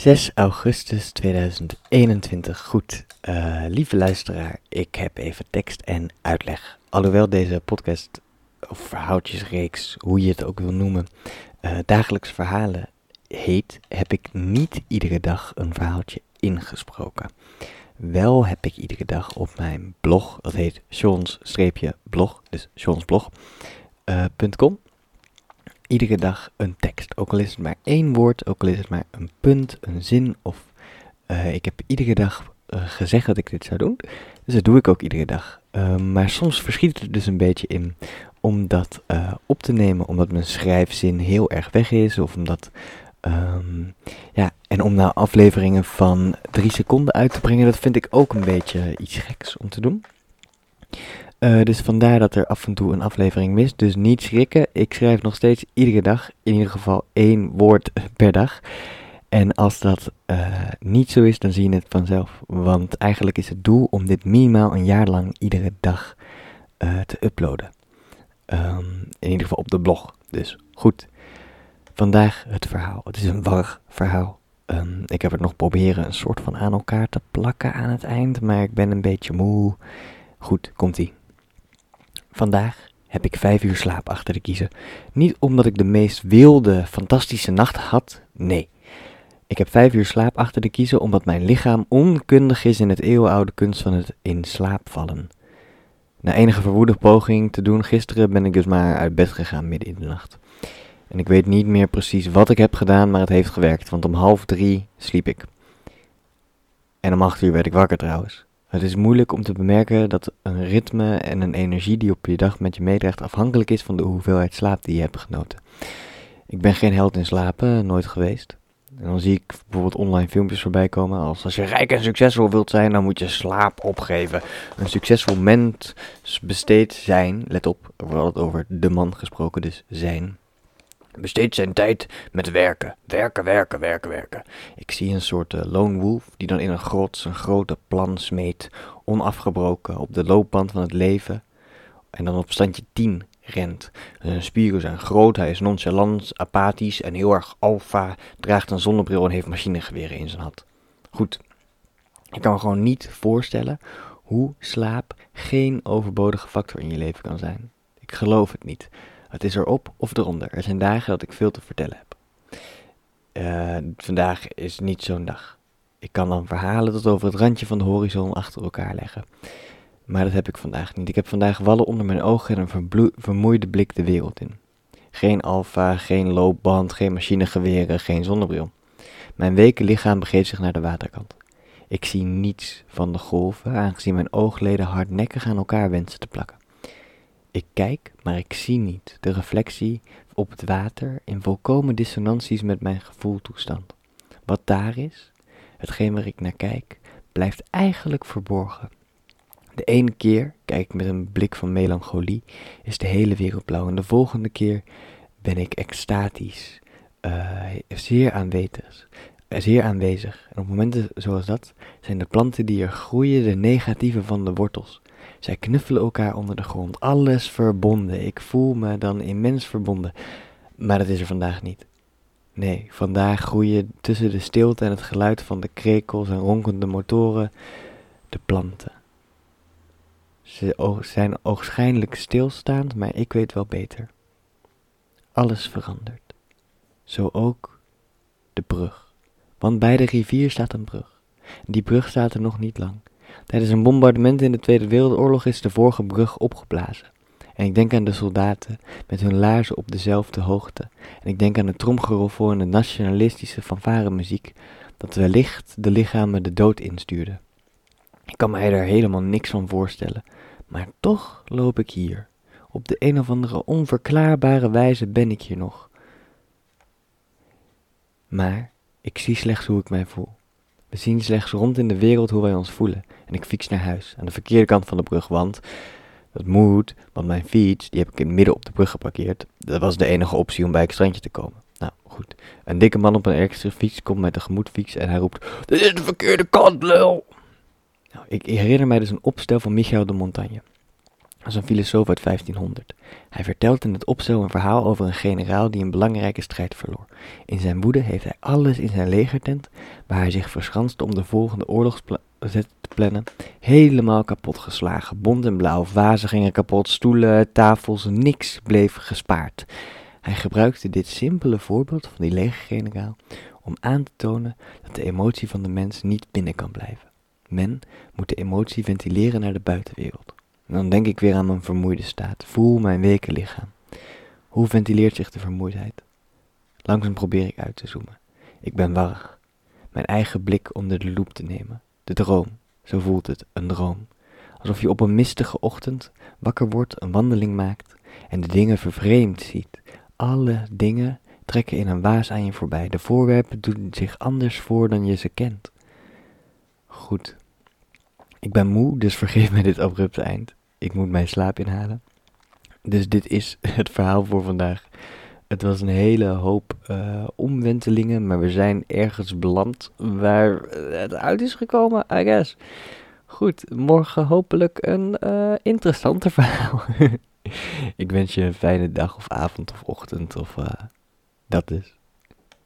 6 augustus 2021. Goed, uh, lieve luisteraar, ik heb even tekst en uitleg. Alhoewel deze podcast of verhaaltjesreeks, hoe je het ook wil noemen, uh, dagelijks verhalen heet, heb ik niet iedere dag een verhaaltje ingesproken. Wel heb ik iedere dag op mijn blog, dat heet Sean's-blog, dus seansblog.com, iedere dag een tekst. Ook al is het maar één woord, ook al is het maar een punt, een zin of uh, ik heb iedere dag uh, gezegd dat ik dit zou doen. Dus dat doe ik ook iedere dag. Uh, maar soms verschiet het er dus een beetje in om dat op te nemen, omdat mijn schrijfzin heel erg weg is of omdat Um, ja, en om nou afleveringen van drie seconden uit te brengen, dat vind ik ook een beetje iets geks om te doen. Uh, dus vandaar dat er af en toe een aflevering mist. Dus niet schrikken. Ik schrijf nog steeds iedere dag, in ieder geval één woord per dag. En als dat uh, niet zo is, dan zie je het vanzelf. Want eigenlijk is het doel om dit minimaal een jaar lang iedere dag uh, te uploaden. Um, in ieder geval op de blog. Dus goed. Vandaag het verhaal. Het is een warrig verhaal. Um, ik heb het nog proberen een soort van aan elkaar te plakken aan het eind, maar ik ben een beetje moe. Goed, komt-ie. Vandaag heb ik vijf uur slaap achter de kiezen. Niet omdat ik de meest wilde, fantastische nacht had, nee. Ik heb vijf uur slaap achter de kiezen omdat mijn lichaam onkundig is in het eeuwenoude kunst van het in slaap vallen. Na enige verwoede poging te doen gisteren ben ik dus maar uit bed gegaan midden in de nacht. En ik weet niet meer precies wat ik heb gedaan, maar het heeft gewerkt, want om half drie sliep ik. En om acht uur werd ik wakker trouwens. Het is moeilijk om te bemerken dat een ritme en een energie die op je dag met je meedraagt afhankelijk is van de hoeveelheid slaap die je hebt genoten. Ik ben geen held in slapen, nooit geweest. En dan zie ik bijvoorbeeld online filmpjes voorbij komen als als je rijk en succesvol wilt zijn, dan moet je slaap opgeven. Een succesvol mens besteedt zijn, let op, er wordt over de man gesproken, dus zijn besteedt zijn tijd met werken. Werken, werken, werken, werken. Ik zie een soort uh, lone wolf die dan in een grot zijn grote plan smeet, onafgebroken op de loopband van het leven. En dan op standje 10 rent. Zijn spieren zijn groot, hij is nonchalant, apathisch en heel erg alfa, draagt een zonnebril en heeft machinegeweren in zijn hand. Goed, ik kan me gewoon niet voorstellen hoe slaap geen overbodige factor in je leven kan zijn. Ik geloof het niet. Het is erop of eronder. Er zijn dagen dat ik veel te vertellen heb. Uh, vandaag is niet zo'n dag. Ik kan dan verhalen tot over het randje van de horizon achter elkaar leggen. Maar dat heb ik vandaag niet. Ik heb vandaag wallen onder mijn ogen en een vermoeide blik de wereld in. Geen alfa, geen loopband, geen machinegeweren, geen zonnebril. Mijn weken lichaam begeeft zich naar de waterkant. Ik zie niets van de golven, aangezien mijn oogleden hardnekkig aan elkaar wensen te plakken. Ik kijk, maar ik zie niet de reflectie op het water in volkomen dissonanties met mijn gevoeltoestand. Wat daar is, hetgeen waar ik naar kijk, blijft eigenlijk verborgen. De ene keer kijk ik met een blik van melancholie, is de hele wereld blauw. En de volgende keer ben ik extatisch, uh, zeer aanwezig. Zeer aanwezig. En op momenten zoals dat zijn de planten die er groeien de negatieve van de wortels. Zij knuffelen elkaar onder de grond. Alles verbonden. Ik voel me dan immens verbonden. Maar dat is er vandaag niet. Nee, vandaag groeien tussen de stilte en het geluid van de krekels en ronkende motoren de planten. Ze zijn oogschijnlijk stilstaand, maar ik weet wel beter. Alles verandert. Zo ook de brug. Want bij de rivier staat een brug. Die brug staat er nog niet lang. Tijdens een bombardement in de Tweede Wereldoorlog is de vorige brug opgeblazen. En ik denk aan de soldaten met hun laarzen op dezelfde hoogte. En ik denk aan de tromgeroffel en de nationalistische fanfare-muziek dat wellicht de lichamen de dood instuurde. Ik kan mij er helemaal niks van voorstellen, maar toch loop ik hier. Op de een of andere onverklaarbare wijze ben ik hier nog. Maar ik zie slechts hoe ik mij voel. We zien slechts rond in de wereld hoe wij ons voelen. En ik fiets naar huis, aan de verkeerde kant van de brug, want dat moet, want mijn fiets, die heb ik in het midden op de brug geparkeerd. Dat was de enige optie om bij het strandje te komen. Nou, goed. Een dikke man op een elektrische fiets komt mij tegemoet fietsen en hij roept, dit is de verkeerde kant, lul! Nou, ik herinner mij dus een opstel van Michael de Montagne. Is een filosoof uit 1500. Hij vertelt in het opstel een verhaal over een generaal die een belangrijke strijd verloor. In zijn woede heeft hij alles in zijn legertent, waar hij zich verschanste om de volgende oorlogszet te plannen, helemaal kapot geslagen. Bont en blauw, vazen gingen kapot, stoelen, tafels, niks bleef gespaard. Hij gebruikte dit simpele voorbeeld van die legergeneraal om aan te tonen dat de emotie van de mens niet binnen kan blijven. Men moet de emotie ventileren naar de buitenwereld. En dan denk ik weer aan mijn vermoeide staat. Voel mijn weken lichaam. Hoe ventileert zich de vermoeidheid? Langzaam probeer ik uit te zoomen. Ik ben warrig. Mijn eigen blik onder de loep te nemen. De droom, zo voelt het, een droom. Alsof je op een mistige ochtend wakker wordt, een wandeling maakt en de dingen vervreemd ziet. Alle dingen trekken in een waas aan je voorbij. De voorwerpen doen zich anders voor dan je ze kent. Goed. Ik ben moe, dus vergeef mij dit abrupte eind. Ik moet mijn slaap inhalen. Dus dit is het verhaal voor vandaag. Het was een hele hoop uh, omwentelingen, maar we zijn ergens beland waar het uit is gekomen, I guess. Goed, morgen hopelijk een uh, interessanter verhaal. ik wens je een fijne dag of avond of ochtend of uh, dat dus.